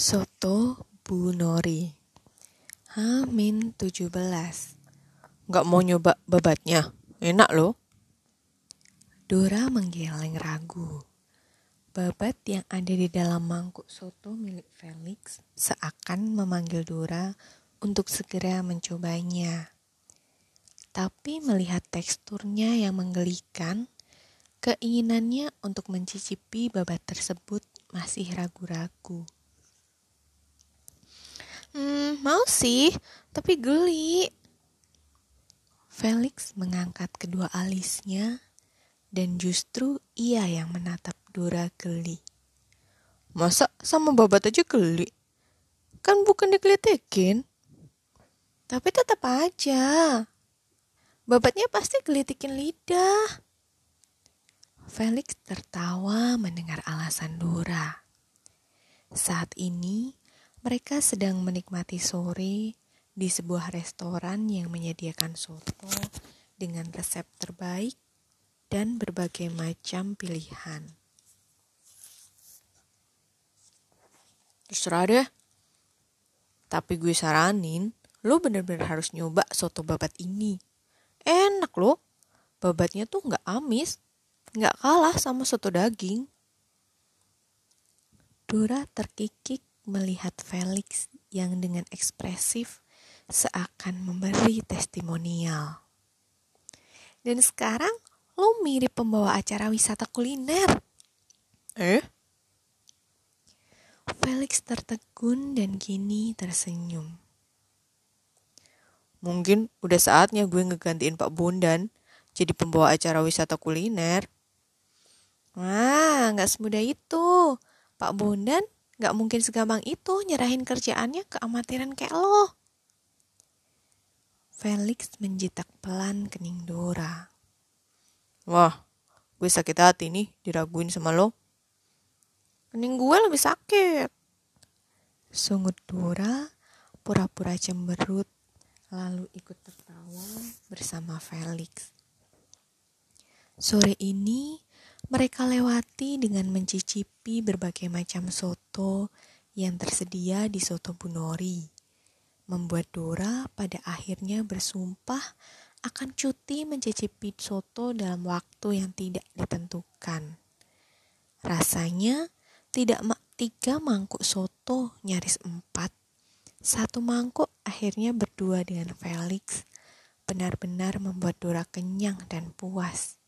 Soto Bu Nori Hamin 17 Gak mau nyoba babatnya? Enak loh. Dora menggeleng ragu. Babat yang ada di dalam mangkuk soto milik Felix seakan memanggil Dora untuk segera mencobanya. Tapi melihat teksturnya yang menggelikan, keinginannya untuk mencicipi babat tersebut masih ragu-ragu. Hmm, mau sih, tapi geli. Felix mengangkat kedua alisnya dan justru ia yang menatap Dora geli. Masa sama babat aja geli? Kan bukan digelitikin. Tapi tetap aja. Babatnya pasti gelitikin lidah. Felix tertawa mendengar alasan Dora. Saat ini, mereka sedang menikmati sore di sebuah restoran yang menyediakan soto dengan resep terbaik dan berbagai macam pilihan. Terserah deh. Tapi gue saranin, lo bener-bener harus nyoba soto babat ini. Enak loh. Babatnya tuh nggak amis, nggak kalah sama soto daging. Dora terkikik melihat Felix yang dengan ekspresif seakan memberi testimonial. Dan sekarang lo mirip pembawa acara wisata kuliner. Eh? Felix tertegun dan kini tersenyum. Mungkin udah saatnya gue ngegantiin Pak Bondan jadi pembawa acara wisata kuliner. Wah, nggak semudah itu. Pak Bondan Gak mungkin segampang itu nyerahin kerjaannya ke amatiran kayak lo. Felix menjitak pelan kening Dora. Wah, gue sakit hati nih diraguin sama lo. Kening gue lebih sakit. Sungut Dora pura-pura cemberut lalu ikut tertawa bersama Felix. Sore ini mereka lewati dengan mencicipi berbagai macam soto yang tersedia di Soto Bunori. Membuat Dora pada akhirnya bersumpah akan cuti mencicipi soto dalam waktu yang tidak ditentukan. Rasanya tidak mak tiga mangkuk soto nyaris empat. Satu mangkuk akhirnya berdua dengan Felix benar-benar membuat Dora kenyang dan puas.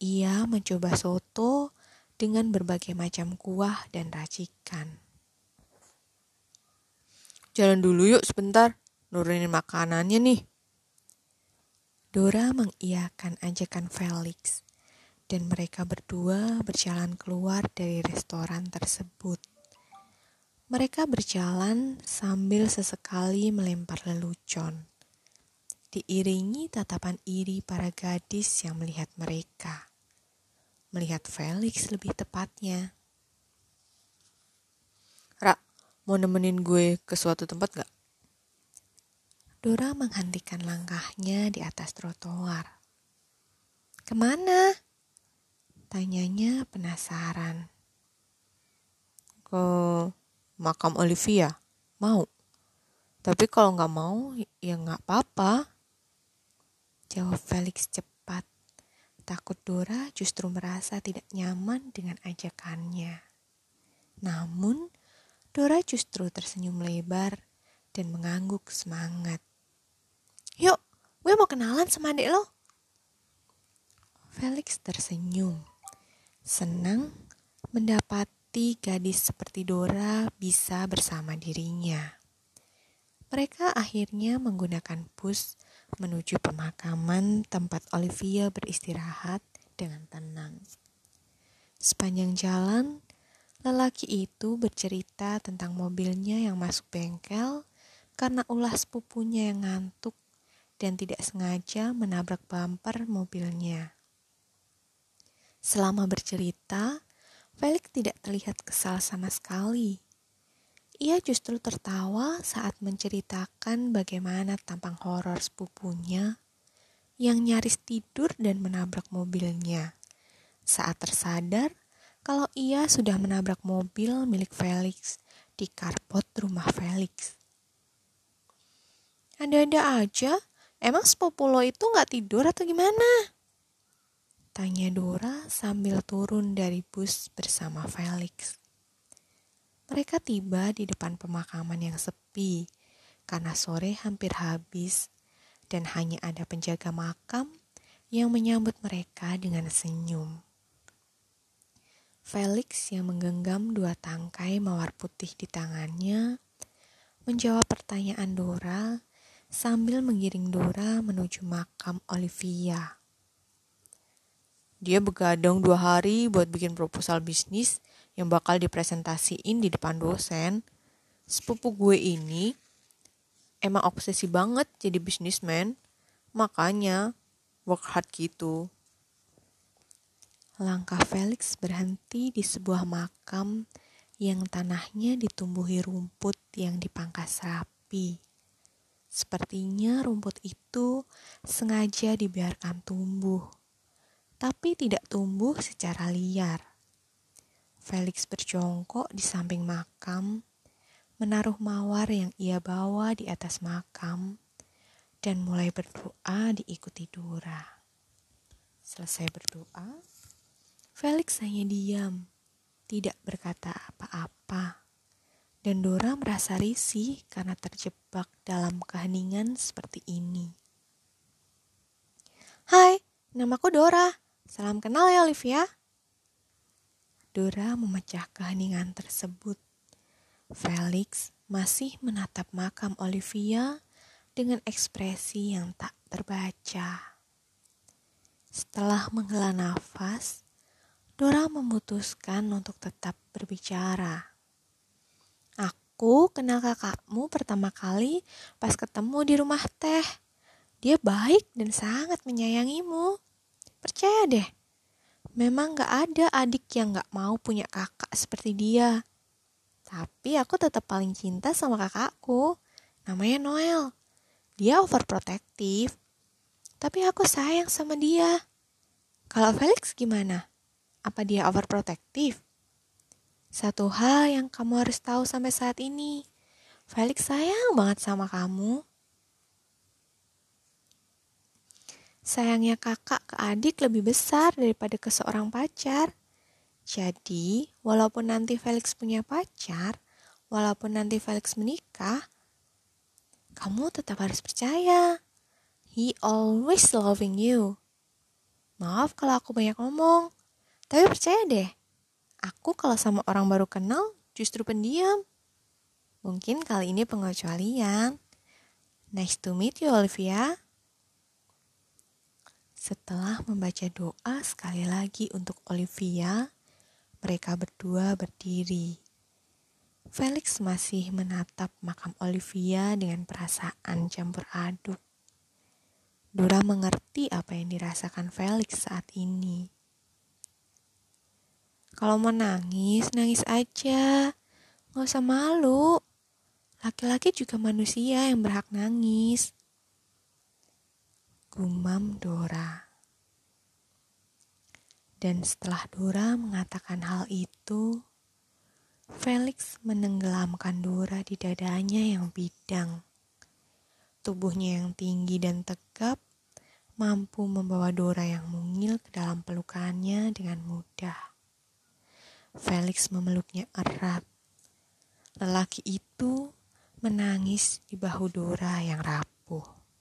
Ia mencoba soto dengan berbagai macam kuah dan racikan. Jalan dulu yuk sebentar, nurunin makanannya nih. Dora mengiyakan ajakan Felix, dan mereka berdua berjalan keluar dari restoran tersebut. Mereka berjalan sambil sesekali melempar lelucon, diiringi tatapan iri para gadis yang melihat mereka melihat Felix lebih tepatnya. Ra, mau nemenin gue ke suatu tempat gak? Dora menghentikan langkahnya di atas trotoar. Ke mana? Tanyanya penasaran. Ke makam Olivia, mau. Tapi kalau nggak mau, ya nggak apa-apa. Jawab Felix cepat Takut Dora justru merasa tidak nyaman dengan ajakannya. Namun, Dora justru tersenyum lebar dan mengangguk semangat. Yuk, gue mau kenalan sama adik lo. Felix tersenyum. Senang mendapati gadis seperti Dora bisa bersama dirinya. Mereka akhirnya menggunakan bus menuju pemakaman tempat Olivia beristirahat dengan tenang. Sepanjang jalan, lelaki itu bercerita tentang mobilnya yang masuk bengkel karena ulah sepupunya yang ngantuk dan tidak sengaja menabrak bumper mobilnya. Selama bercerita, Felix tidak terlihat kesal sama sekali. Ia justru tertawa saat menceritakan bagaimana tampang horor sepupunya yang nyaris tidur dan menabrak mobilnya. Saat tersadar kalau ia sudah menabrak mobil milik Felix di karpot rumah Felix. Ada-ada aja, emang sepupu lo itu nggak tidur atau gimana? Tanya Dora sambil turun dari bus bersama Felix. Mereka tiba di depan pemakaman yang sepi karena sore hampir habis dan hanya ada penjaga makam yang menyambut mereka dengan senyum. Felix yang menggenggam dua tangkai mawar putih di tangannya menjawab pertanyaan Dora sambil menggiring Dora menuju makam Olivia. Dia begadang dua hari buat bikin proposal bisnis yang bakal dipresentasiin di depan dosen. Sepupu gue ini emang obsesi banget jadi bisnismen, makanya work hard gitu. Langkah Felix berhenti di sebuah makam yang tanahnya ditumbuhi rumput yang dipangkas rapi. Sepertinya rumput itu sengaja dibiarkan tumbuh, tapi tidak tumbuh secara liar. Felix berjongkok di samping makam, menaruh mawar yang ia bawa di atas makam, dan mulai berdoa diikuti Dora. Selesai berdoa, Felix hanya diam, tidak berkata apa-apa. Dan Dora merasa risih karena terjebak dalam keheningan seperti ini. Hai, namaku Dora. Salam kenal ya Olivia. Dora memecah keheningan tersebut. Felix masih menatap makam Olivia dengan ekspresi yang tak terbaca. Setelah menghela nafas, Dora memutuskan untuk tetap berbicara. Aku kenal kakakmu pertama kali pas ketemu di rumah teh. Dia baik dan sangat menyayangimu. Percaya deh, memang gak ada adik yang gak mau punya kakak seperti dia. Tapi aku tetap paling cinta sama kakakku. Namanya Noel. Dia overprotective. Tapi aku sayang sama dia. Kalau Felix gimana? Apa dia overprotective? Satu hal yang kamu harus tahu sampai saat ini, Felix sayang banget sama kamu. Sayangnya kakak ke adik lebih besar daripada ke seorang pacar. Jadi, walaupun nanti Felix punya pacar, walaupun nanti Felix menikah, kamu tetap harus percaya. He always loving you. Maaf kalau aku banyak ngomong. Tapi percaya deh, aku kalau sama orang baru kenal justru pendiam. Mungkin kali ini pengecualian. Nice to meet you, Olivia. Setelah membaca doa sekali lagi untuk Olivia, mereka berdua berdiri. Felix masih menatap makam Olivia dengan perasaan campur aduk. Dora mengerti apa yang dirasakan Felix saat ini. Kalau mau nangis, nangis aja. Gak usah malu. Laki-laki juga manusia yang berhak nangis. Gumam Dora. Dan setelah Dora mengatakan hal itu, Felix menenggelamkan Dora di dadanya yang bidang. Tubuhnya yang tinggi dan tegap mampu membawa Dora yang mungil ke dalam pelukannya dengan mudah. Felix memeluknya erat. Lelaki itu menangis di bahu Dora yang rapuh.